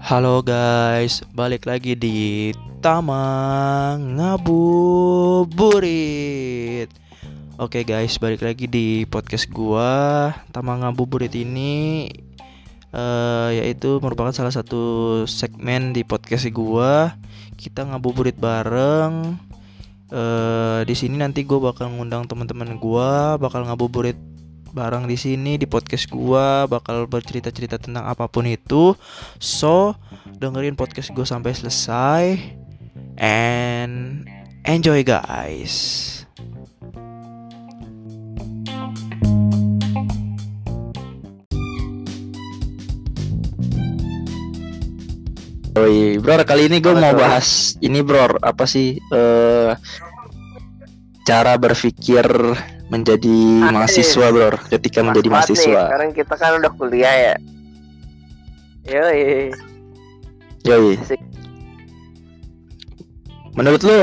Halo guys, balik lagi di Tamang Ngabuburit. Oke guys, balik lagi di podcast gua. Tamang Ngabuburit ini uh, yaitu merupakan salah satu segmen di podcast gua. Kita ngabuburit bareng. Uh, di sini nanti gue bakal ngundang teman-teman gua, bakal ngabuburit bareng di sini di podcast gua bakal bercerita-cerita tentang apa pun itu. So, dengerin podcast gua sampai selesai and enjoy guys. Oi, bro, kali ini gue mau bahas ini, bro. Apa sih uh, cara berpikir menjadi Asik. mahasiswa bro. Ketika Mas menjadi mahasiswa. Nih, sekarang kita kan udah kuliah ya. Yoi. Yoi. Menurut lu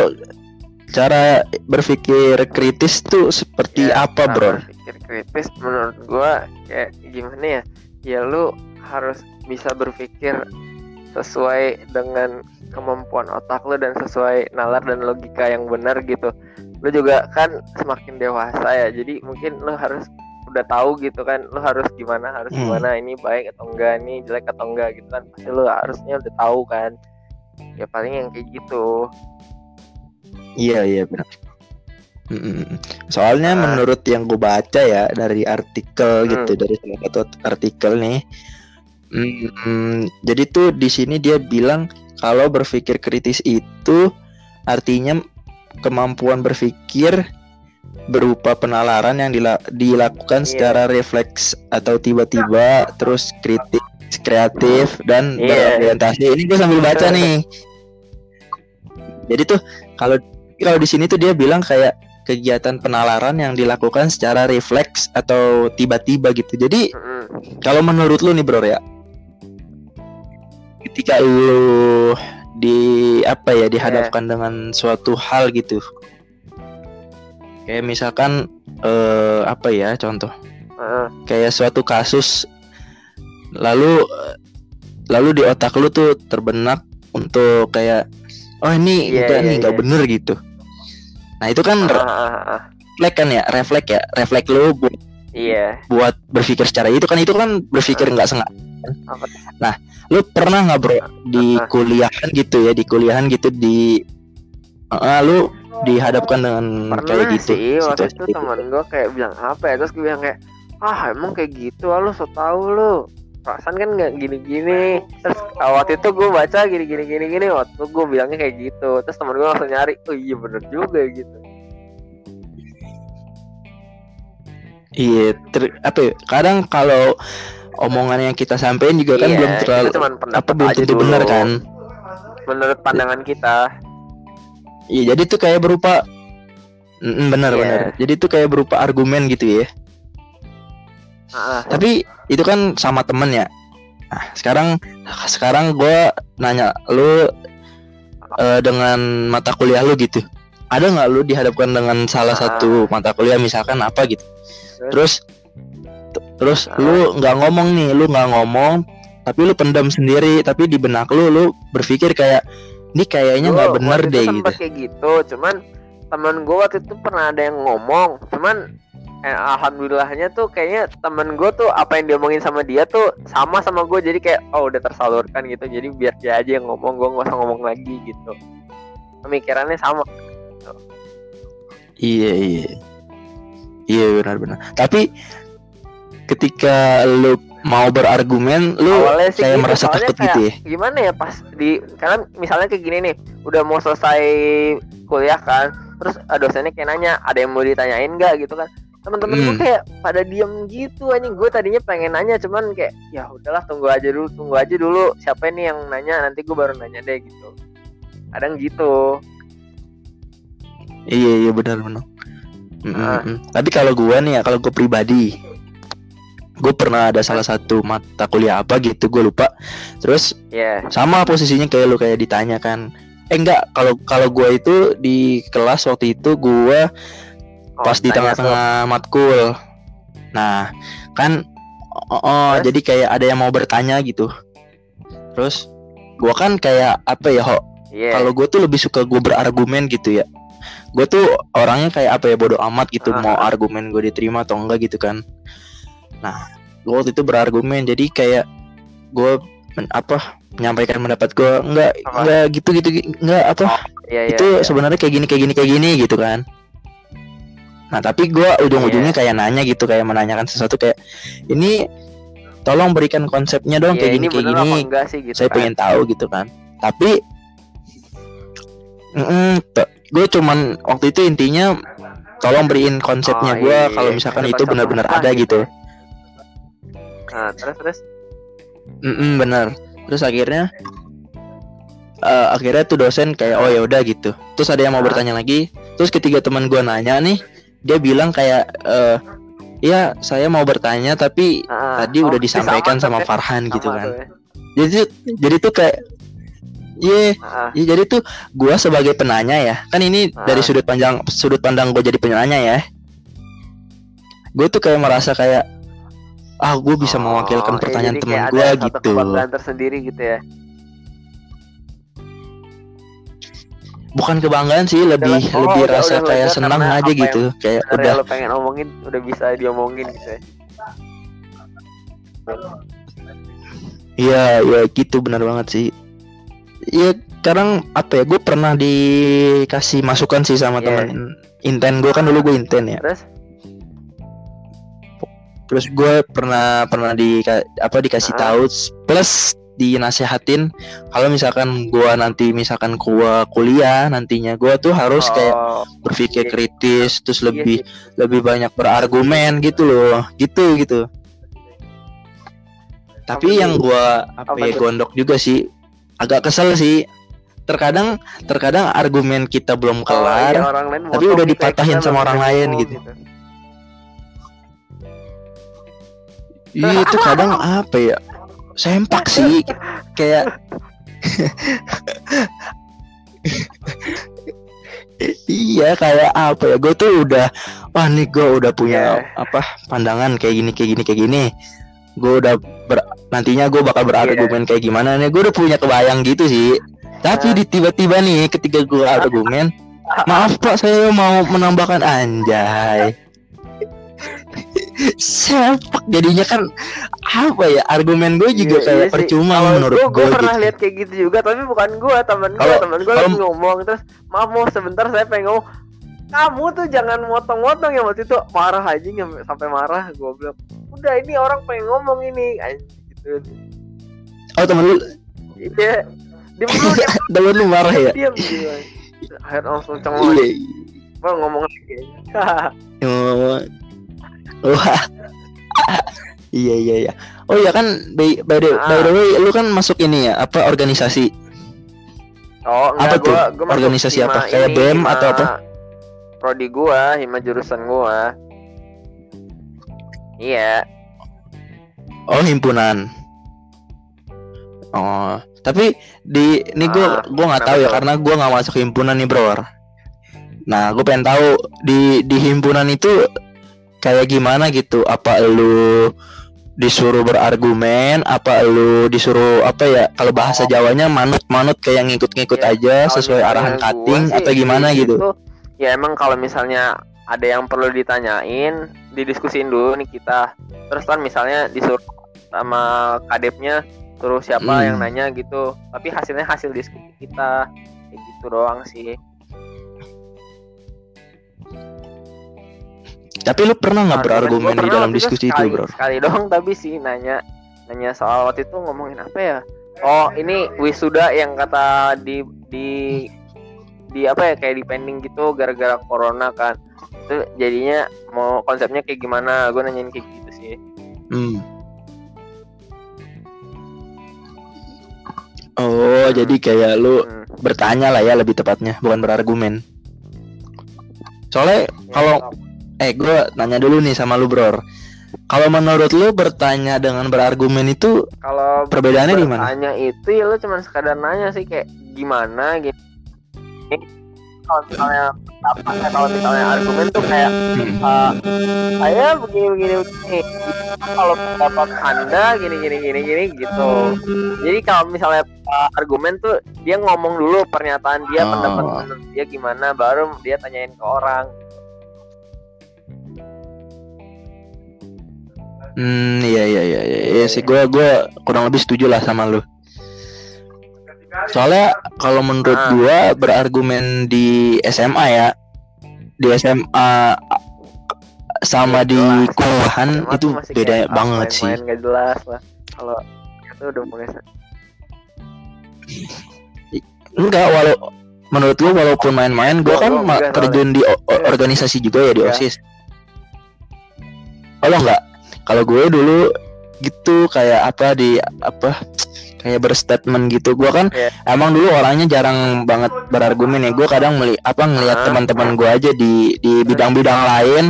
cara berpikir kritis tuh seperti ya, apa bro? berpikir kritis menurut gua kayak gimana ya? Ya lu harus bisa berpikir sesuai dengan kemampuan otak lu dan sesuai nalar dan logika yang benar gitu lu juga kan semakin dewasa ya jadi mungkin lu harus udah tahu gitu kan lu harus gimana harus hmm. gimana ini baik atau enggak ini jelek atau enggak gitu kan pasti lu harusnya udah tahu kan ya paling yang kayak gitu iya iya benar soalnya nah. menurut yang gue baca ya dari artikel hmm. gitu dari salah satu artikel nih hmm, jadi tuh di sini dia bilang kalau berpikir kritis itu artinya kemampuan berpikir berupa penalaran yang dilakukan yeah. secara refleks atau tiba-tiba terus kritik kreatif dan yeah. berorientasi. Ini gue sambil baca nih. Jadi tuh kalau kalau di sini tuh dia bilang kayak kegiatan penalaran yang dilakukan secara refleks atau tiba-tiba gitu. Jadi kalau menurut lu nih bro ya ketika lu di apa ya dihadapkan yeah. dengan suatu hal gitu kayak misalkan uh, apa ya contoh uh. kayak suatu kasus lalu lalu di otak lu tuh terbenak untuk kayak oh ini yeah, enggak yeah, nih nggak yeah. bener gitu nah itu kan uh, refleks kan ya refleks ya refleks lu buat iya. Buat berpikir secara itu kan itu kan berpikir nggak uh. sengaja nah lu pernah nggak bro di kuliahan gitu ya di kuliahan gitu di uh, lu dihadapkan dengan kayak gitu? sih waktu itu teman gue kayak bilang apa ya terus gue bilang kayak ah emang kayak gitu ah, lu so tau lu. Perasaan kan nggak gini-gini. Terus ah, waktu itu gue baca gini-gini gini-gini waktu gue bilangnya kayak gitu. Terus teman gue langsung nyari oh iya bener juga gitu iya ter apa ya, kadang kalau omongan yang kita sampaikan juga kan iya, belum terlalu apa belum tentu benar kan? Menurut pandangan kita. Iya jadi tuh kayak berupa mm, benar yeah. benar. Jadi tuh kayak berupa argumen gitu ya. Uh. tapi itu kan sama temen ya. Nah sekarang sekarang gue nanya lu uh, dengan mata kuliah lu gitu ada nggak lu dihadapkan dengan salah uh. satu mata kuliah misalkan apa gitu terus terus nah. lu nggak ngomong nih lu nggak ngomong tapi lu pendam sendiri tapi di benak lu lu berpikir kayak ini kayaknya nggak bener deh gitu kayak gitu cuman teman gue waktu itu pernah ada yang ngomong cuman eh, alhamdulillahnya tuh kayaknya temen gue tuh apa yang diomongin sama dia tuh sama sama gue jadi kayak oh udah tersalurkan gitu jadi biar dia aja yang ngomong gue nggak usah ngomong lagi gitu pemikirannya sama gitu. iya iya iya benar-benar tapi ketika lu mau berargumen lu sih kayak gitu, merasa takut kayak, gitu ya? gimana ya pas di karena misalnya kayak gini nih udah mau selesai kuliah kan terus dosennya kayak nanya ada yang mau ditanyain nggak? gitu kan. Teman-teman hmm. gue kayak pada diem gitu anjing. Gue tadinya pengen nanya cuman kayak ya udahlah tunggu aja dulu tunggu aja dulu siapa ini yang nanya nanti gue baru nanya deh gitu. Kadang gitu. Iya iya benar benar mm -hmm. tapi kalau gue nih ya kalau gue pribadi gue pernah ada salah satu mata kuliah apa gitu gue lupa. Terus yeah. sama posisinya kayak lu kayak ditanya kan. Eh enggak kalau kalau gue itu di kelas waktu itu gue oh, pas di tengah-tengah matkul. Nah kan oh, oh jadi kayak ada yang mau bertanya gitu. Terus gua kan kayak apa ya ho? Iya. kalau gue tuh lebih suka gue berargumen gitu ya gue tuh orangnya kayak apa ya bodoh amat gitu Ah. mau argumen gue diterima atau enggak gitu kan nah gue waktu itu berargumen jadi kayak gue men- apa menyampaikan pendapat gue enggak Apa? enggak gitu gitu enggak apa Iya, iya, itu iya. sebenarnya kayak gini kayak gini kayak gini gitu kan nah tapi gue ujung-ujungnya Iya. kayak nanya gitu kayak menanyakan sesuatu kayak ini tolong berikan konsepnya dong Iya, kayak ini gini kayak gini sih gitu saya kan. pengen tahu gitu kan tapi gue cuman waktu itu intinya tolong beriin konsepnya Oh, gue iya, kalau iya. misalkan itu benar-benar ada gitu gitu. Nah, terus terus Mm-mm, bener terus akhirnya eh, akhirnya tuh dosen kayak oh ya udah gitu terus ada yang mau Ah. bertanya lagi terus ketiga teman gue nanya nih dia bilang kayak eh ya saya mau bertanya tapi Ah, tadi oh, udah disampaikan sama, ya. Farhan gitu Sama kan tuh, ya. jadi jadi tuh kayak Iya, Ah, Ya jadi tuh gua sebagai penanya ya, kan ini Ah. dari sudut pandang sudut pandang gue jadi penanya ya. Gue tuh kayak merasa kayak ah gue bisa oh, mewakilkan iya, pertanyaan jadi teman gue gitu. kebanggaan tersendiri gitu ya. Bukan kebanggaan sih, lebih Udah, oh, lebih udah- rasa udah kayak lega senang aja gitu, kayak udah lo pengen omongin udah bisa diomongin gitu ya. Iya, iya gitu benar banget sih. Iya, sekarang apa ya? Gue pernah dikasih masukan sih sama Iya. temen Inten gue kan dulu gue Inten ya. Terus Terus gue pernah pernah di apa dikasih Ah. tahu plus dinasehatin kalau misalkan gue nanti misalkan gue kuliah nantinya gue tuh harus kayak oh, berpikir iya. kritis terus iya lebih sih. lebih banyak berargumen gitu loh gitu gitu tapi yang gua apa Apa ya gondok juga sih agak kesel sih terkadang terkadang argumen kita belum Oh, iya, kelar orang lain tapi udah gitu dipatahin sama orang lain ngomong gitu. iya itu kadang apa ya sempak sih kayak iya kayak apa ya gue tuh udah wah nih gue udah punya Iya. apa pandangan kayak gini kayak gini kayak gini gue udah ber- nantinya gue bakal berargumen kayak gimana nih. Gue udah punya kebayang gitu sih. Tapi Nah. di tiba-tiba nih ketika gue argumen maaf pak saya mau menambahkan anjay. Sepak jadinya kan apa ya argumen gue juga Iya, kayak iya sih. percuma Kalau menurut gue gua pernah gitu. lihat kayak gitu juga tapi bukan gua Kalau- teman gua kalau- lagi ngomong terus maaf mau sebentar saya pengen ngomong. Kamu tuh jangan motong-motong ya waktu itu. Marah aja sampai marah gua bilang. Udah ini orang pengen ngomong ini oh temen lu iya dia dia temen lu marah ya diam gitu akhirnya langsung cengol iya gua ngomong lagi Oh, wah. iya iya iya. Oh ya kan by, by the by the way lu kan masuk ini ya apa organisasi? oh Apa enggak tuh? gua Organisasi apa? Kayak BEM atau apa? prodi gua hima jurusan gua iya Oh himpunan. Oh tapi di ini gua Ah, gua nggak tahu ya karena gua nggak masuk himpunan nih bro. Nah gue pengen tahu di di himpunan itu kayak gimana gitu? Apa lu disuruh berargumen? Apa lu disuruh apa ya? Kalau bahasa Jawanya manut-manut kayak ngikut-ngikut Ya, aja sesuai arahan cutting sih atau gimana gitu? situ, ya emang kalau misalnya ada yang perlu ditanyain didiskusin dulu nih kita terus kan misalnya disuruh sama kadepnya suruh siapa Hmm. yang nanya gitu. Tapi hasilnya hasil diskusi kita. Kayak gitu doang sih. Tapi lu pernah nggak berargumen di dalam itu diskusi itu, sekali, bro? sekali doang tapi sih nanya nanya soal waktu itu ngomongin apa ya? Oh ini wisuda yang kata di di di apa ya kayak di pending gitu gara-gara corona kan. Itu jadinya mau konsepnya kayak gimana? Gue nanyain kayak gitu sih. Hmm. Oh, Hmm. jadi kayak lu Hmm. bertanya lah ya lebih tepatnya, bukan berargumen. Soalnya Ya, kalau eh gue nanya dulu nih sama lu, Bro. Kalau menurut lu bertanya dengan berargumen itu kalau perbedaannya di mana? bertanya itu ya lu cuman sekadar nanya sih kayak gimana gitu kalau misalnya apa ya, kalau misalnya argumen tuh kayak uh, saya begini begini begini. Kalau pendapat anda gini gini gini gini gitu. Jadi kalau misalnya uh, argumen tuh dia ngomong dulu pernyataan dia Oh. pendapat dia gimana baru dia tanyain ke orang. Hmm, iya iya iya iya, iya sih. Gue gua kurang lebih setuju lah sama lu. Soalnya kalau menurut Ah. gua berargumen di SMA ya, di SMA sama di kuliahan itu beda banget sih. main-main nggak jelas lah kalau itu udah mulai Enggak, walau menurut lu walaupun main-main, gua Gua- kan gua ma- terjun di o- o- organisasi juga ya di Enggak. OSIS. Lo enggak? Kalau gue dulu gitu kayak apa di apa kayak berstatement gitu. Gua kan Iya. emang dulu orangnya jarang banget berargumen ya. Gue kadang meli apa ngelihat Ah. teman-teman gue aja di di bidang-bidang lain,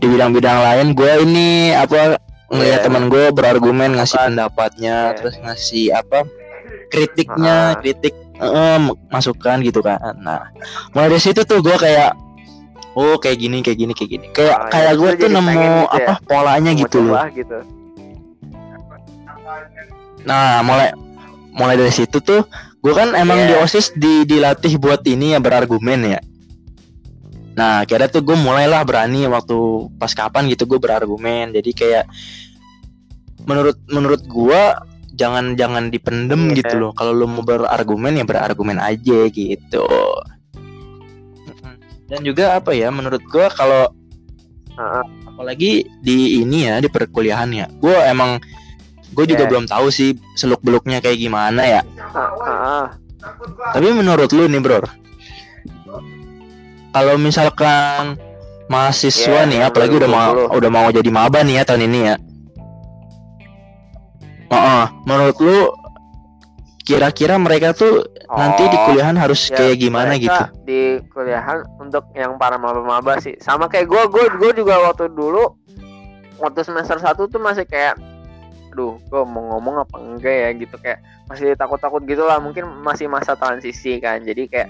di bidang-bidang lain gue ini apa ngelihat Iya. teman gue berargumen ngasih Apa? pendapatnya, Iya. terus ngasih apa kritiknya, Ah. kritik eh, masukan gitu kan. Nah, mulai dari situ tuh gue kayak oh kayak gini kayak gini kayak gini. Kayak Ah, kayak iya. gue tuh nemu gitu ya? apa polanya mau gitu loh. gitu Nah, mulai mulai dari situ tuh gue kan emang Iya. di OSIS di dilatih buat ini ya berargumen ya. Nah, kira tuh gue mulailah berani waktu pas kapan gitu gue berargumen. Jadi kayak menurut menurut gue jangan jangan dipendem Iya. gitu loh. Kalau lu mau berargumen ya berargumen aja gitu. Dan juga apa ya menurut gue kalau Heeh. apalagi di ini ya di perkuliahan ya gue emang gue juga Iya. belum tahu sih seluk beluknya kayak gimana ya Ah, ah, ah. tapi menurut lu nih bro kalau misalkan mahasiswa Iya, nih apalagi udah mau 2020. udah mau jadi maba nih ya tahun ini ya Oh, menurut lu kira-kira mereka tuh nanti di Oh, kuliahan harus ya, kayak gimana gitu di kuliahan untuk yang para maba-maba sih sama kayak gue gue gue juga waktu dulu waktu semester 1 tuh masih kayak aduh gue mau ngomong apa enggak ya? Gitu kayak masih takut-takut gitu lah mungkin masih masa transisi kan. Jadi kayak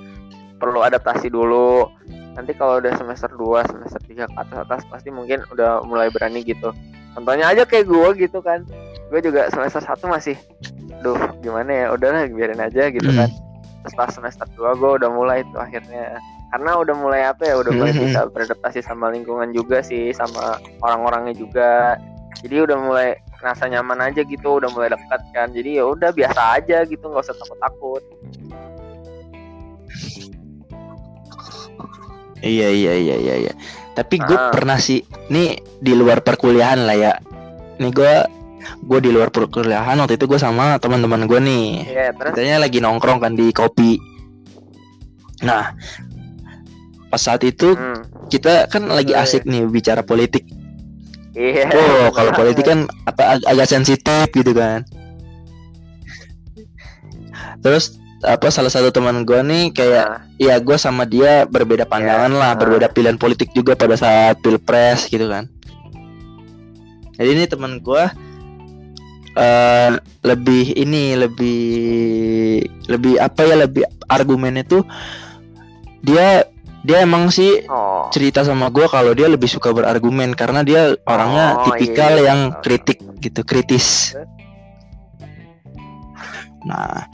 perlu adaptasi dulu. Nanti kalau udah semester 2 semester 3 ke atas atas pasti mungkin udah mulai berani gitu. Contohnya aja kayak gue gitu kan. Gue juga semester 1 masih aduh gimana ya? Udahlah biarin aja gitu Hmm. kan terus pas semester 2 gue udah mulai tuh akhirnya. Karena udah mulai apa ya udah mulai Mhm. bisa beradaptasi sama lingkungan juga sih sama orang-orangnya juga jadi udah mulai ngerasa nyaman aja gitu udah mulai dekat kan jadi ya udah biasa aja gitu nggak usah takut-takut Iya iya iya iya iya. Tapi gue Ah. pernah sih, nih di luar perkuliahan lah ya. Nih gue gue di luar perkuliahan waktu itu gue sama teman-teman gue nih. Iya terus Katanya lagi nongkrong kan di kopi. Nah, pas saat itu hmm, kita kan lagi Iya, asik nih bicara politik. Iya Oh, kalau politik kan apa ag- agak sensitif gitu kan. Terus apa salah satu teman gue nih kayak Nah, ya gue sama dia berbeda pandangan lah, ah. berbeda pilihan politik juga pada saat pilpres gitu kan. Jadi ini teman gue eh lebih ini lebih lebih apa ya lebih argumennya tuh dia dia emang sih oh cerita sama gue kalau dia lebih suka berargumen karena dia orangnya Oh, tipikal iya, iya. yang kritik gitu kritis. Nah,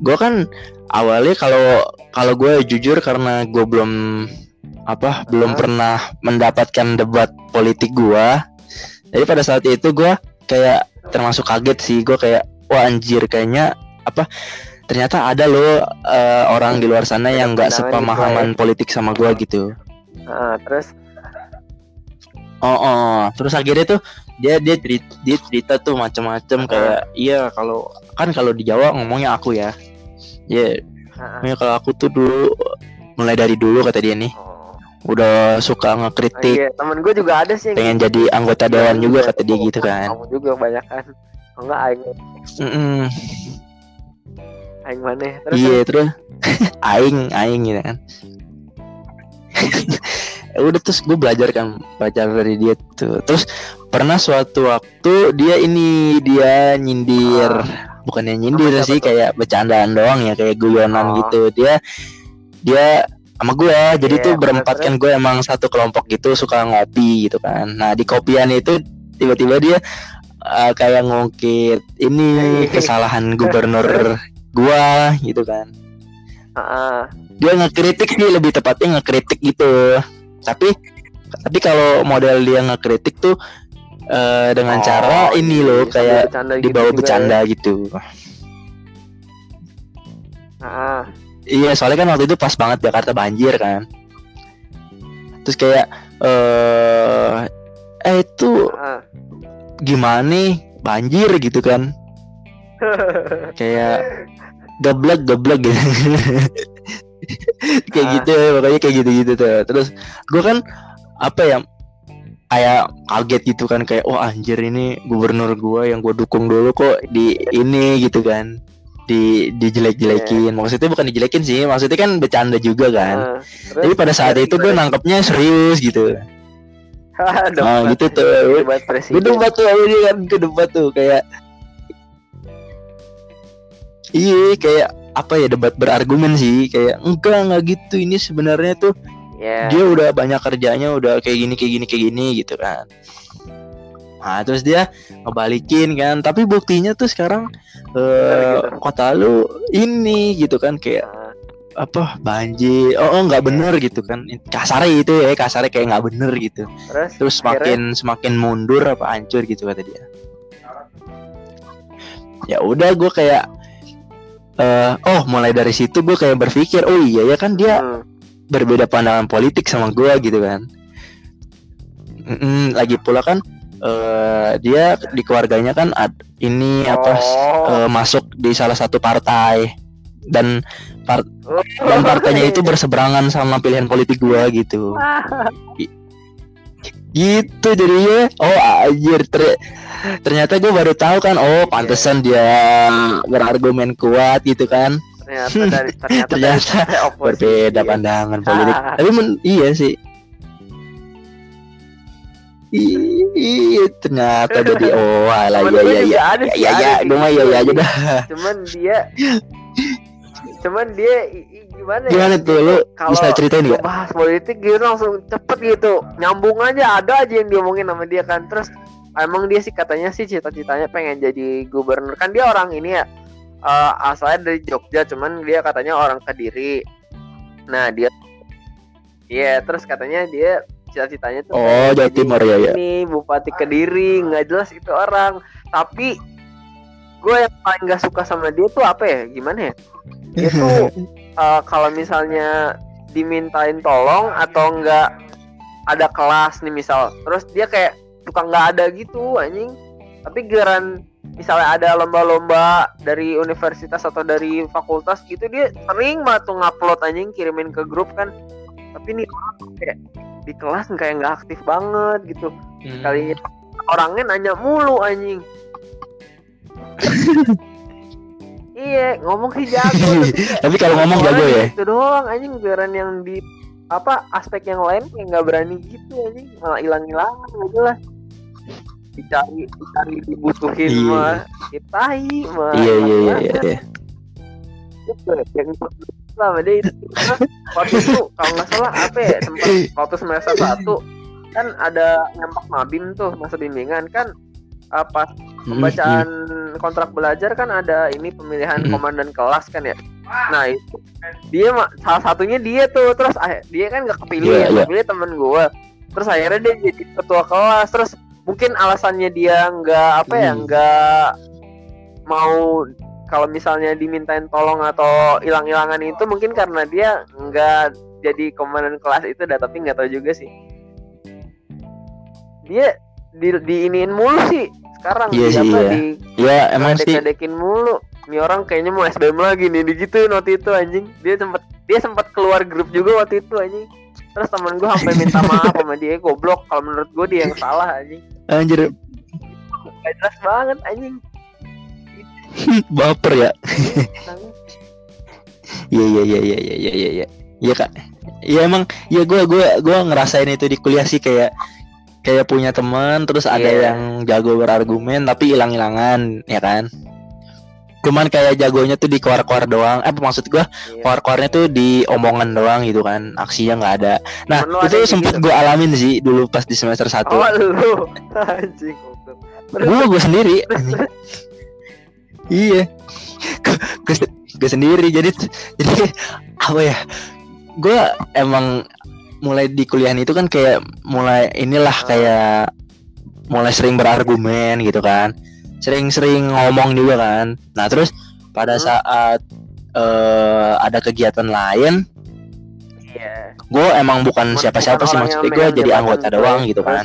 gue kan awalnya kalau kalau gue jujur karena gue belum apa belum Hah? pernah mendapatkan debat politik gue. Jadi pada saat itu gue kayak termasuk kaget sih gue kayak wah anjir kayaknya apa ternyata ada loh eh, orang di luar sana yang nggak pandangan sepemahaman politik sama gue gitu. Nah, terus Oh, oh, terus akhirnya tuh dia dia cerita, dia cerita tuh macam-macam kayak iya kalau kan kalau di Jawa ngomongnya aku ya. Ya, ah, ya kalau aku tuh dulu mulai dari dulu kata dia nih oh. udah suka Oh, ngekritik, iya temen gue juga ada sih pengen jadi anggota dewan juga kata dia gitu kan. kamu juga banyak kan oh, enggak aing Mm-mm. Aing mana terus Iya terus aing aing gitu kan. Udah terus gue belajar kan belajar dari dia tuh. Terus pernah suatu waktu dia ini dia nyindir bukannya nyindir Sama siapa sih tuh? kayak bercandaan doang ya kayak guyonan Oh. gitu. Dia dia sama gue jadi Iya, tuh bener, berempat kan gue emang satu kelompok gitu suka ngopi gitu kan nah di kopian itu tiba-tiba dia eh, kayak ngungkit ini Iya. kesalahan gubernur gua gitu kan. Ah, dia ngekritik sih lebih tepatnya ngekritik gitu. Tapi tapi kalau model dia ngekritik tuh eh, dengan Oh, cara ini iya, loh sambil kayak bercanda gitu dibawa juga bercanda gitu. Ya. Ah, iya soalnya kan waktu itu pas banget Jakarta banjir kan. Terus kayak eh eh itu ah. gimana nih? Banjir gitu kan kayak geblek geblek gitu kayak Ah. gitu pokoknya kayak gitu gitu tuh terus gue kan apa ya kayak kaget gitu kan kayak oh anjir ini gubernur gue yang gue dukung dulu kok di ini gitu kan di dijelek-jelekin maksudnya bukan dijelekin sih maksudnya kan bercanda juga kan Ah, terus tapi pada saat itu gue nangkepnya serius gitu Ah, nah gitu tuh gue debat tuh dia kan gue debat tuh kayak iya kayak apa ya debat berargumen sih. Kayak enggak enggak gitu. Ini sebenarnya tuh ya dia udah banyak kerjanya udah kayak gini kayak gini kayak gini gitu kan. Nah terus dia ngebalikin kan. Tapi buktinya tuh sekarang eh gitu. kota lu ini gitu kan. Kayak apa banjir. Oh, oh nggak bener gitu kan. Kasarnya itu ya kasarnya kayak nggak bener gitu. Terus terus akhirnya- semakin semakin mundur apa hancur gitu kata dia. Ya udah gue kayak eh oh mulai dari situ gue kayak berpikir oh iya ya kan dia Hmm, berbeda pandangan politik sama gue gitu kan Mm-mm, lagi pula kan eh dia di keluarganya kan ad, ini apa s- Oh. eh, masuk di salah satu partai dan Oh. dan partainya itu berseberangan sama pilihan politik gua gitu gitu jadinya oh anjir ter- ternyata gue baru tahu kan oh pantesan dia berargumen kuat gitu kan. Ternyata dari ternyata, Ternyata dari oposisi. berbeda pandangan politik. Ah. tapi men- iya sih. I- iya ternyata jadi oh Temen iya iya iya iya. ada iya sih. gue mah gitu, iya iya aja dah. Cuman dia cuman dia gimana ya? Gimana tuh? Lu kalau bisa ceritain nggak? bahas politik gitu langsung cepet gitu. Nyambung aja ada aja yang diomongin sama dia kan. Terus emang dia sih katanya sih cita-citanya pengen jadi gubernur. Kan dia orang ini ya eh, asalnya dari Jogja cuman dia katanya orang Kediri. Nah dia iya terus katanya dia cita-citanya tuh Oh, Jawa jadi Timur, ya, ya. ini bupati Kediri nggak jelas itu orang. Tapi gue yang paling gak suka sama dia tuh apa ya? Gimana ya? Dia tuh eh, kalau misalnya dimintain tolong atau enggak ada kelas nih misal terus dia kayak suka nggak ada gitu anjing. Tapi geran misalnya ada lomba-lomba dari universitas atau dari fakultas gitu dia sering banget tuh ngupload anjing kirimin ke grup kan. Tapi nih orang kayak di kelas kayak nggak aktif banget gitu. Hmm. kali orangnya nanya mulu anjing iya ngomong sih jago tapi kalau ngomong jago ya? Itu doang anjing geran yang di apa aspek yang lain kayak nggak berani gitu anjing. Malah hilang hilangan gitu lah dicari dicari dibutuhin Iya. mah kitai mah iya iya iya iya, iya. Itu yang sama dia itu. Waktu itu kalau nggak salah apa ya sempat waktu semester satu kan ada nembak mabim tuh masa bimbingan. Kan apa Hmm, pembacaan kontrak belajar kan ada ini pemilihan Mm. komandan kelas kan ya nah itu dia mah salah satunya dia tuh terus ah, dia kan nggak kepilih Iya, yang iya. kepilih temen gue terus akhirnya dia jadi ketua kelas terus mungkin alasannya dia nggak apa ya Hmm. nggak mau kalau misalnya dimintain tolong atau hilang-hilangan itu mungkin karena dia nggak jadi komandan kelas itu dah tapi nggak tahu juga sih dia di diiniin mulu sih sekarang Iya sih, iya. di ya emang sih. ngedekin mulu. Ini orang kayaknya mau SBM lagi nih digituin waktu itu anjing. Dia sempet dia sempat keluar grup juga waktu itu anjing. Terus temen gue sampai minta maaf sama dia goblok. Kalau menurut gue dia yang salah anjing. Anjir. Gak jelas banget anjing. Baper ya. Iya iya iya iya iya iya iya. Iya Iya kak. Iya emang. Iya gue gue gue ngerasain itu di kuliah sih kayak kayak punya teman terus ada Iya. yang jago berargumen tapi hilang-hilangan ya kan? Cuman kayak jagonya tuh di keluar-keluar doang. Eh maksud gua Iya. keluar-keluarnya tuh di omongan doang gitu kan. Aksinya nggak ada. Nah ada itu sempet gitu? gue alamin sih dulu pas di semester 1 Oh lu. Anjing. Terus, gue gue sendiri. Iya. Gue sendiri. Jadi jadi apa ya? Gue emang mulai di kuliah itu kan kayak mulai inilah Ah. kayak mulai sering berargumen gitu kan sering-sering ngomong juga kan nah terus pada Hmm. saat eh, ada kegiatan lain Iya. gue emang bukan siapa-siapa sih maksudnya gue jadi anggota doang gitu kan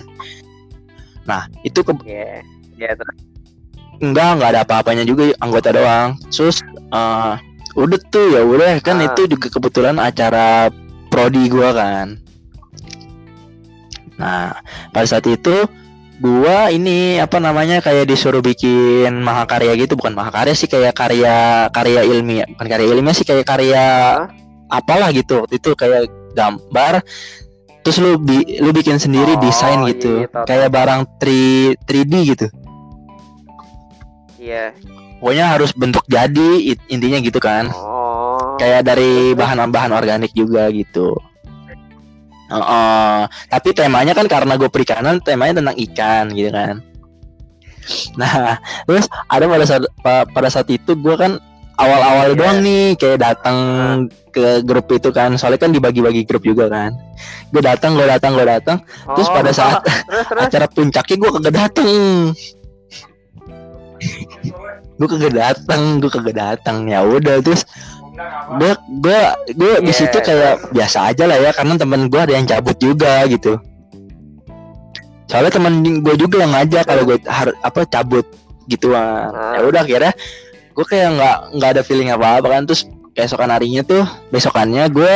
nah itu ke Iya. Iya terus. enggak enggak ada apa-apanya juga anggota doang terus eh, udah tuh ya udah kan Ah. itu juga kebetulan acara prodi gua kan nah pada saat itu gua ini apa namanya kayak disuruh bikin mahakarya gitu. Bukan mahakarya sih kayak karya karya ilmiah. Bukan karya ilmiah sih kayak karya apalah gitu. Waktu itu kayak gambar terus lu bi- lu bikin sendiri Oh, desain iya, gitu. iya, kayak barang 3 3D gitu. Iya. pokoknya harus bentuk jadi intinya gitu kan. Oh. kayak dari bahan-bahan organik juga gitu Heeh. tapi temanya kan karena gue perikanan temanya tentang ikan gitu kan. Nah terus ada pada saat pa- pada saat itu gue kan awal-awal Iya. doang nih kayak datang ke grup itu kan. Soalnya kan dibagi-bagi grup juga kan. Gue datang gue datang gue datang. Terus Oh, pada saat terus terus. acara puncaknya gue kagak dateng. Gue kagak datang gue kagak datang ya udah terus gue gue gue di Iya, situ kayak biasa aja lah ya karena temen gue ada yang cabut juga gitu. Soalnya temen gue juga yang ngajak kalau gue harus apa cabut gituan. Ah. ya udah akhirnya gue kayak nggak nggak ada feeling apa apa kan terus keesokan harinya tuh besokannya gue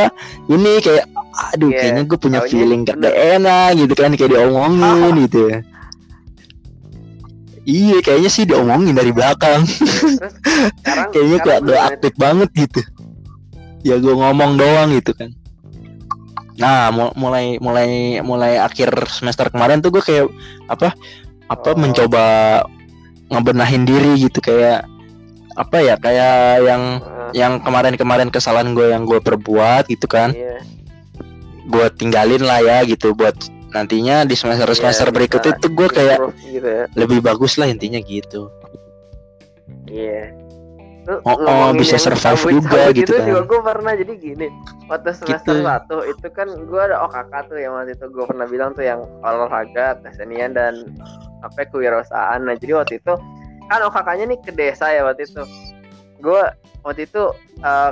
ini kayak aduh Iya, kayaknya gue punya taunya feeling gak enak gitu kan kayak diomongin gitu iya kayaknya sih diomongin dari belakang. Terus sekarang kayaknya sekarang gak aktif banget gitu. Ya gue ngomong doang gitu kan. Nah mu- mulai mulai mulai akhir semester kemarin tuh gue kayak apa apa Oh. mencoba ngebenahin diri gitu. Kayak apa ya kayak yang Eh, yang kemarin-kemarin kesalahan gue yang gue perbuat gitu kan. Iya. gue tinggalin lah ya gitu buat nantinya di semester semester Iya, berikutnya itu gue kayak gitu ya. lebih bagus lah intinya gitu. Iya. Lu Oh, oh, bisa survive cabut-cabut juga gitu kan. juga gue pernah jadi gini waktu semester Gitu. satu itu kan gue ada OKK tuh yang waktu itu gue pernah bilang tuh yang olahraga kesenian dan apa kewirausahaan. Nah jadi waktu itu kan OKK-nya nih ke desa ya waktu itu. Gue waktu itu eh,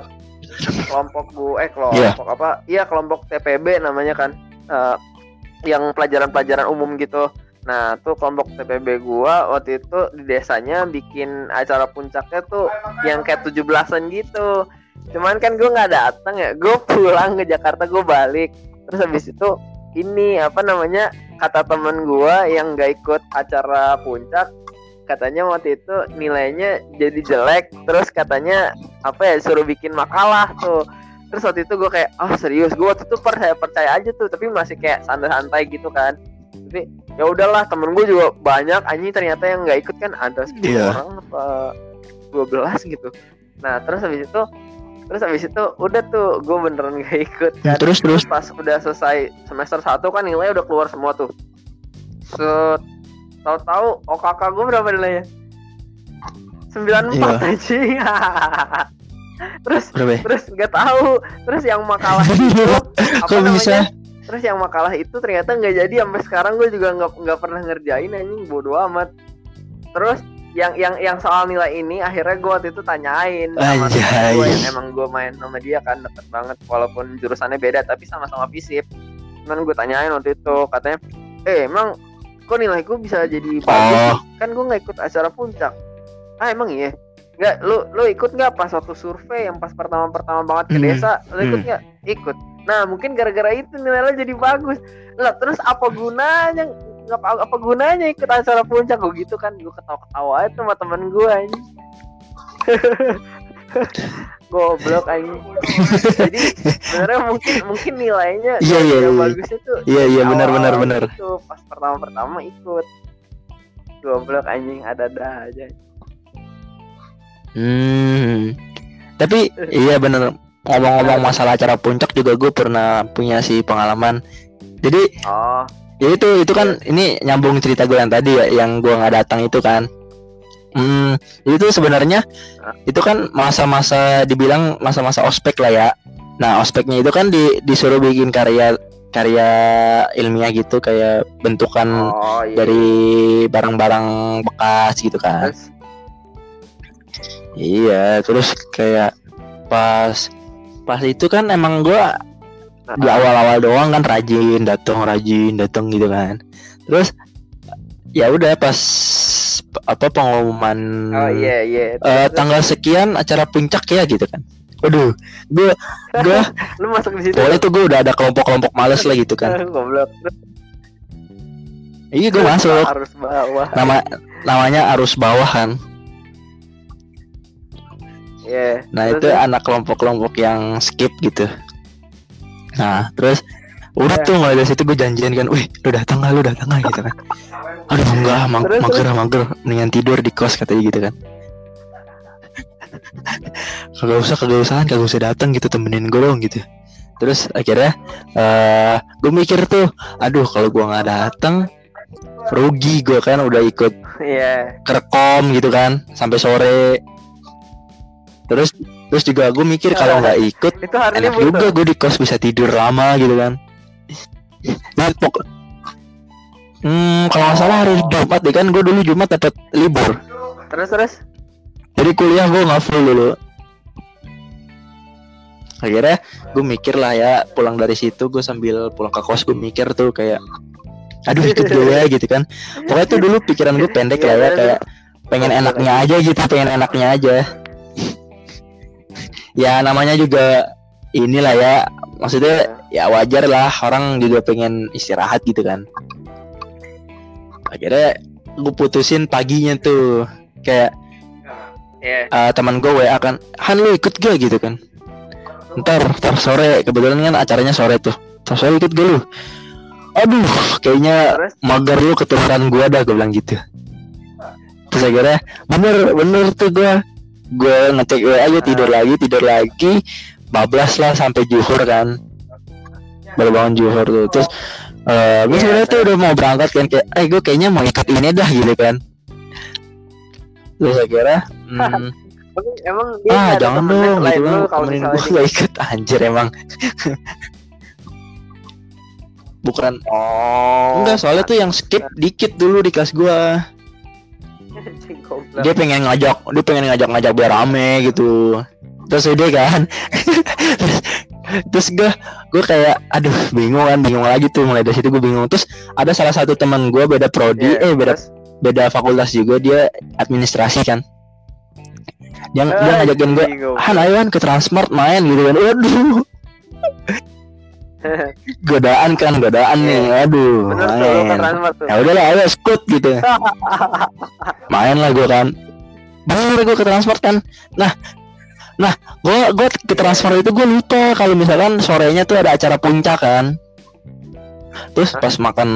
kelompok gue eh kelompok apa? Iya kelompok TPB namanya kan. Eh, yang pelajaran-pelajaran umum gitu Nah, tuh kelompok TPB gua waktu itu di desanya bikin acara puncaknya tuh yang kayak 17-an gitu. Cuman kan gua nggak datang ya. Gue pulang ke Jakarta, gue balik. Terus habis itu ini apa namanya? Kata temen gua yang nggak ikut acara puncak katanya waktu itu nilainya jadi jelek terus katanya apa ya suruh bikin makalah tuh terus waktu itu gue kayak oh serius gue waktu itu percaya percaya aja tuh tapi masih kayak santai-santai gitu kan. Tapi ya udahlah temen gue juga banyak anjing ternyata yang nggak ikut kan ada 10 Iya. orang apa 12 gitu. Nah terus habis itu terus habis itu udah tuh gue beneran gak ikut kan. Terus terus. Pas udah selesai semester 1 kan nilai udah keluar semua tuh. Set tahu-tahu OKK gue berapa nilainya? 94 Iya. anjing terus berapa ya? terus nggak tahu. Terus yang makalah itu apa namanya? bisa. Terus yang makalah itu ternyata nggak jadi. Sampai sekarang gue juga nggak nggak pernah ngerjain anjing. Bodoh amat. Terus yang yang yang soal nilai ini akhirnya gue waktu itu tanyain sama temen gue yang emang gue main sama dia kan deket banget. Walaupun jurusannya beda tapi sama-sama fisip. Cuman gue tanyain waktu itu katanya eh emang kok nilai gue bisa jadi bagus Oh. kan gue nggak ikut acara puncak. Ah emang iya nggak lu lu ikut nggak pas waktu survei yang pas pertama pertama banget ke Hmm. desa? Lu ikut Hmm. nggak? Ikut. Nah mungkin gara-gara itu nilai jadi bagus. Lah terus apa gunanya? Nggak apa, apa gunanya ikut acara puncak? Gue gitu kan? Gue ketawa-ketawa aja sama temen gue anjing. Goblok anjing. Jadi sebenarnya mungkin mungkin nilainya Iya, iya, yang iya. bagusnya tuh Iya, iya, benar, benar, benar. gitu, pas pertama-pertama ikut. Goblok anjing. Ada-ada aja Hmm. Tapi iya bener ngomong-ngomong masalah acara puncak juga gue pernah punya sih pengalaman. Jadi Oh, ya itu itu kan ini nyambung cerita gue yang tadi ya yang gue nggak datang itu kan. Hmm, itu sebenarnya itu kan masa-masa dibilang masa-masa ospek lah ya. Nah ospeknya itu kan di, disuruh bikin karya karya ilmiah gitu kayak bentukan oh iya. dari barang-barang bekas gitu kan. Terus, Iya, terus kayak pas pas itu kan emang gua di ah, awal-awal doang kan rajin datang rajin datang gitu kan. Terus ya udah pas apa pengumuman Oh iya. eh, Terus, tanggal sekian acara puncak ya gitu kan. Waduh, gua gua lu masuk di situ. boleh tuh gua udah ada kelompok-kelompok males lah gitu kan. Goblok. Iya gua masuk. Harus bawah. Nama namanya arus bawah kan. Iya. Nah Terus, itu anak kelompok-kelompok yang skip gitu. Nah terus udah Ya. tuh mulai dari situ gue janjian kan, wih lu datang nggak lu datang nggak gitu kan. Aduh enggak, ma- Terus, mager mager, mendingan tidur di kos katanya gitu kan. kagak usah kagak usahan kagak usah datang gitu temenin gue dong gitu. Terus akhirnya eh gue mikir tuh, aduh kalau gue nggak datang rugi gue kan udah ikut Iya. kerekom gitu kan sampai sore terus terus juga gue mikir kalau nggak ikut Itu hari enak juga gue di kos bisa tidur lama gitu kan. Nah pok hmm kalau nggak salah hari Jumat deh kan gue dulu Jumat dapat libur. Terus terus. jadi kuliah gue nggak full dulu. Akhirnya gue mikir lah ya pulang dari situ gue sambil pulang ke kos gue mikir tuh kayak aduh ikut gue ya gitu kan. Pokoknya tuh dulu pikiran gue pendek lah ya kayak pengen enaknya aja gitu pengen enaknya aja ya namanya juga inilah ya. Maksudnya ya. wajar lah orang juga pengen istirahat gitu kan. Akhirnya gue putusin paginya tuh. Kayak Iya. eh, teman gue WA kan Han lu ikut gak? gitu kan. Ntar ntar sore. Kebetulan kan acaranya sore tuh. Ntar sore ikut gak lu? Aduh kayaknya Terus? mager lu keturunan gua dah gue bilang gitu. Terus akhirnya bener bener tuh gua gua ngecek WA aja tidur lagi tidur lagi bablas lah sampai juhur kan. Baru bangun juhur tuh. Terus eh gue Iya, sebenarnya tuh udah mau berangkat kan kayak eh gue kayaknya mau ikut ini dah gitu kan. Terus akhirnya hmm, emang- dia ah jangan dong gitu kan. kalau temenin gue gak ikut anjir emang. Bukan. Oh. enggak soalnya tuh yang skip dikit dulu di kelas goblok. dia pengen ngajak dia pengen ngajak ngajak biar rame gitu. Terus udah kan terus, terus gue gue kayak aduh bingung kan bingung lagi tuh mulai dari situ gue bingung. Terus ada salah satu teman gue beda prodi Iya, eh beda terus? beda fakultas juga dia administrasi kan. Dia, dia ngajakin gue. Han ayo Han ke Transmart main gitu kan. Waduh godaan kan godaan nih. Aduh Bener lu ke main ya udahlah ayo skut gitu. Main lah gue kan. Bener gue ke transfer kan. Nah nah gue gue ke transfer itu gue lupa kalau misalkan sorenya tuh ada acara puncak kan. Terus pas makan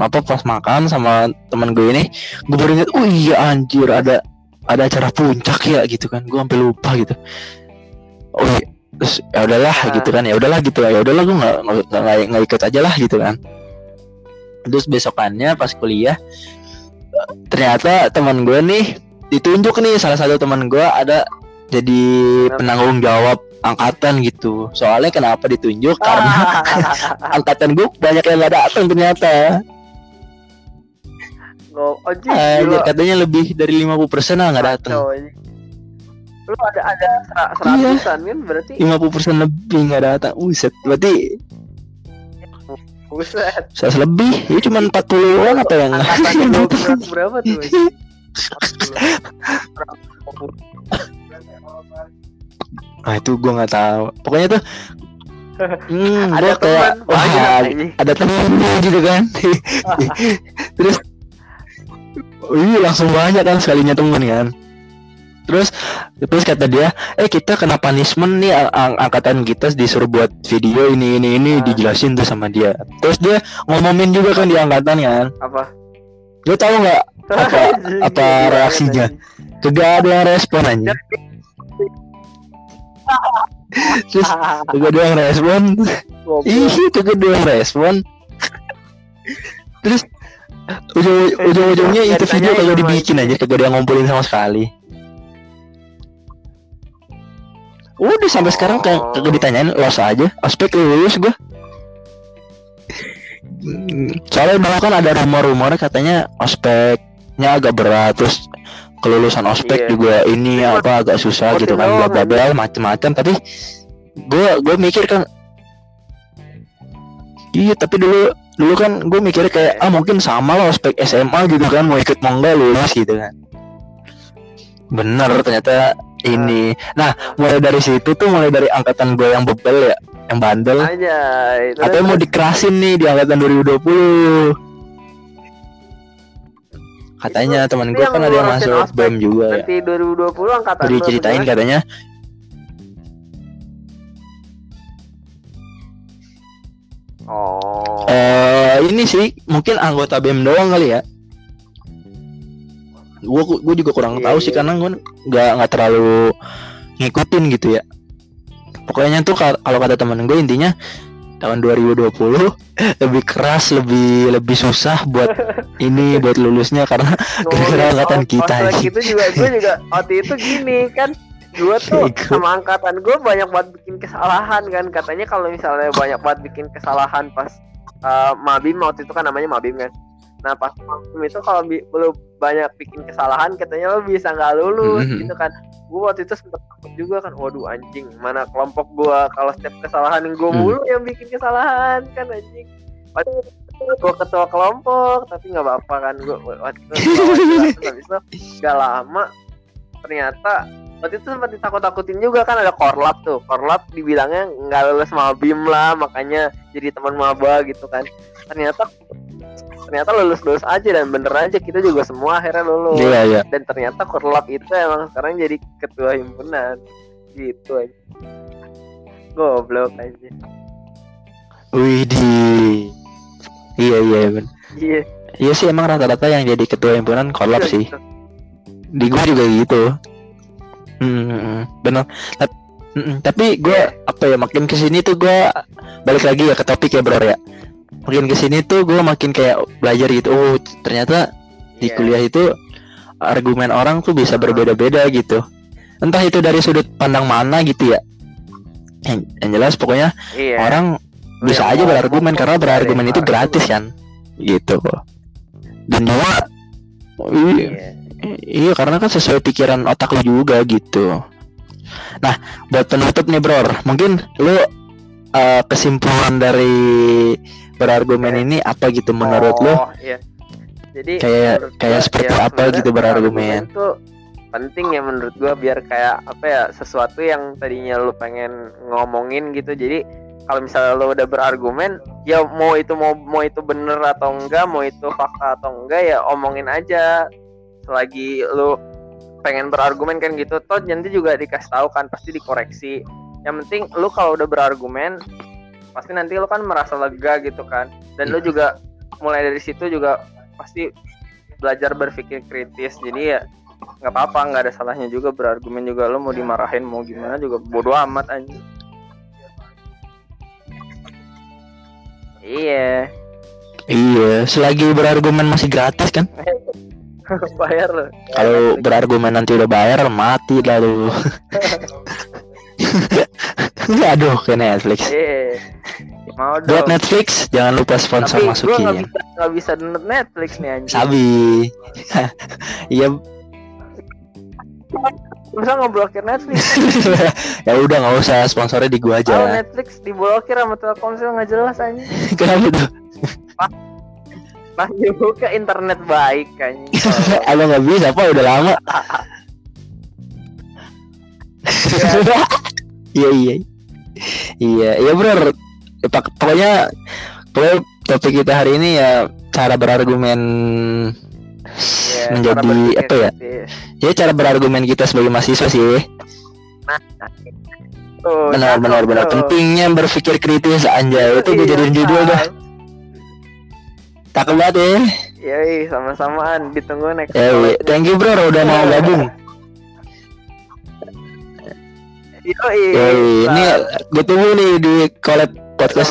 apa pas makan sama teman gue ini gue baru inget oh iya anjir ada ada acara puncak ya gitu kan. Gue sampai lupa gitu. Oh iya terus ya udahlah Ah. gitu kan. Ya udahlah gitu. Ya udahlah gue nggak nggak nggak ikut aja lah gitu kan. Terus besokannya pas kuliah ternyata teman gue nih ditunjuk nih salah satu teman gue ada jadi penanggung jawab angkatan gitu. Soalnya kenapa ditunjuk? Karena angkatan gue banyak yang nggak datang ternyata. Go, anjing, Anjir, katanya lebih dari 50% lah nggak datang. Lu ada ada sera- Iya. seratusan kan berarti 50% lebih nggak datang Uset, berarti buset. 100 lebih Ini cuma 40 orang atau yang Angkatan berapa tuh? Ah itu gue nggak tahu. Pokoknya tuh, hmm, Ada kayak wah ada temennya gitu kan. Terus, oh iya langsung banyak kan sekalinya temen kan. Terus, terus kata dia, eh kita kena punishment nih ang- ang- angkatan kita disuruh buat video ini ini ini Ah. dijelasin tuh sama dia. Terus dia ngomongin juga kan di angkatan kan. Apa? Lu tahu nggak Apa- apa reaksinya? kagak ada yang respon aja terus kagak ada yang respon ih kagak ada yang respon terus ujung ujung ujungnya Nggak itu video kagak dibikin aja kagak ada yang ngumpulin sama sekali udah sampai sekarang kayak kagak ditanyain los aja. Ospek lulus gua. Hmm, soalnya dulu kan ada rumor-rumor katanya ospeknya agak berat terus kelulusan ospek Iya. juga ini Cuma- apa agak susah gitu kan bla bla bla macem-macem. Tapi gue gue mikir kan iya tapi dulu dulu kan gue mikir kayak ah mungkin sama lah ospek SMA gitu kan mau ikut mau enggak lulus gitu kan. Bener ternyata ini. Nah mulai dari situ tuh mulai dari angkatan gue yang bebel ya yang bandel. Aja Katanya mau dikerasin nih di angkatan 2020 Katanya teman gue kan ada yang masuk BEM juga ya. nanti 2020 angkatan Udah diceritain katanya. Oh. Eh ini sih mungkin anggota BEM doang kali ya Gue gue juga kurang Iya, tahu sih iya. karena gue nggak nggak terlalu ngikutin gitu ya. Pokoknya tuh kal- kalau kata temen gue intinya tahun 2020 lebih keras lebih lebih susah buat ini buat lulusnya karena gara-gara Ngomongin angkatan os- kita, itu juga gue juga waktu itu gini kan. Gue tuh sama angkatan gue banyak banget bikin kesalahan kan. Katanya kalau misalnya banyak banget bikin kesalahan pas uh, mabim waktu itu kan namanya mabim kan. Nah pas mabim itu kalau bi- lu banyak bikin kesalahan katanya lo bisa nggak lulus Mhm. gitu kan gue waktu itu sempet takut juga kan waduh anjing mana kelompok gue kalau setiap kesalahan gue Hmm. mulu yang bikin kesalahan kan anjing Padahal gue ketua kelompok tapi nggak apa-apa kan gue waktu itu habis itu gak lama ternyata waktu itu sempat ditakut-takutin juga kan ada korlap tuh korlap dibilangnya nggak lulus mabim lah makanya jadi teman maba gitu kan ternyata ternyata lulus lulus aja dan bener aja kita juga semua akhirnya lulus. Iya iya. Dan ternyata korlap itu emang sekarang jadi ketua himpunan. Gitu aja. Goblok aja. Wih di Iya iya ben. iya. Iya sih emang rata-rata yang jadi ketua himpunan Iya, sih. Gitu. Di gue juga gitu. Hmm, Bener. Tap- mm, Tapi gue Iya. apa ya makin ke sini tuh gue Balik lagi ya ke topik ya bro ya Makin ke sini tuh gue makin kayak belajar gitu Oh ternyata di Iya. kuliah itu Argumen orang tuh bisa berbeda-beda gitu. Entah itu dari sudut pandang mana gitu ya. Yang, yang jelas pokoknya iya. orang bisa yang aja berargumen karena berargumen itu gratis kan gitu. Dan juga iya, iya. Iya karena kan sesuai pikiran otak lu juga gitu. Nah buat penutup nih bro mungkin lu eh, kesimpulan dari berargumen ini apa gitu menurut Oh, iya. Jadi Kayak- kayak seperti ya, apa gitu berargumen? itu penting ya menurut gua biar kayak apa ya sesuatu yang tadinya lu pengen ngomongin gitu. Jadi kalau misalnya lu udah berargumen, ya mau itu mau mau itu bener atau enggak, mau itu fakta atau enggak ya omongin aja. Selagi lu pengen berargumen kan gitu, toh nanti juga dikasih tahu kan pasti dikoreksi. Yang penting lu kalau udah berargumen pasti nanti lu kan merasa lega gitu kan. Dan lu juga mulai dari situ juga pasti belajar berpikir kritis. Jadi ya nggak apa-apa nggak ada salahnya juga berargumen juga. Lo mau dimarahin mau gimana juga bodoh amat aja iya. Iya selagi berargumen masih gratis kan? Bayar lo. Kalau berargumen nanti udah bayar mati lalu aduh ke Netflix iya mau buat dong Netflix jangan lupa sponsor tapi gue masukin nggak ya bisa nggak bisa download Netflix nih anjing Sabi. Iya, masa ngeblokir Netflix ya udah nggak usah sponsornya di gua kalau aja. Netflix diblokir sama Telkomsel nggak jelas anjing Kenapa tuh? pas dibuka internet baik anjing Abang nggak bisa, apa udah lama. Iya iya. Iya, iya bro. Pak- Pokoknya pokoknya topik kita hari ini ya cara berargumen Iya, menjadi apa ya? kritis. Ya cara berargumen kita sebagai mahasiswa sih. Tuh, Benar cakep benar benar pentingnya berpikir kritis anjay. Itu gue Iya, jadiin judul dah. Cakep banget ya. Yoi, sama-samaan. Ditunggu next. Ya, episode. thank you bro udah mau gabung. Yoi. Yoi, ini gue tunggu nih di collab podcast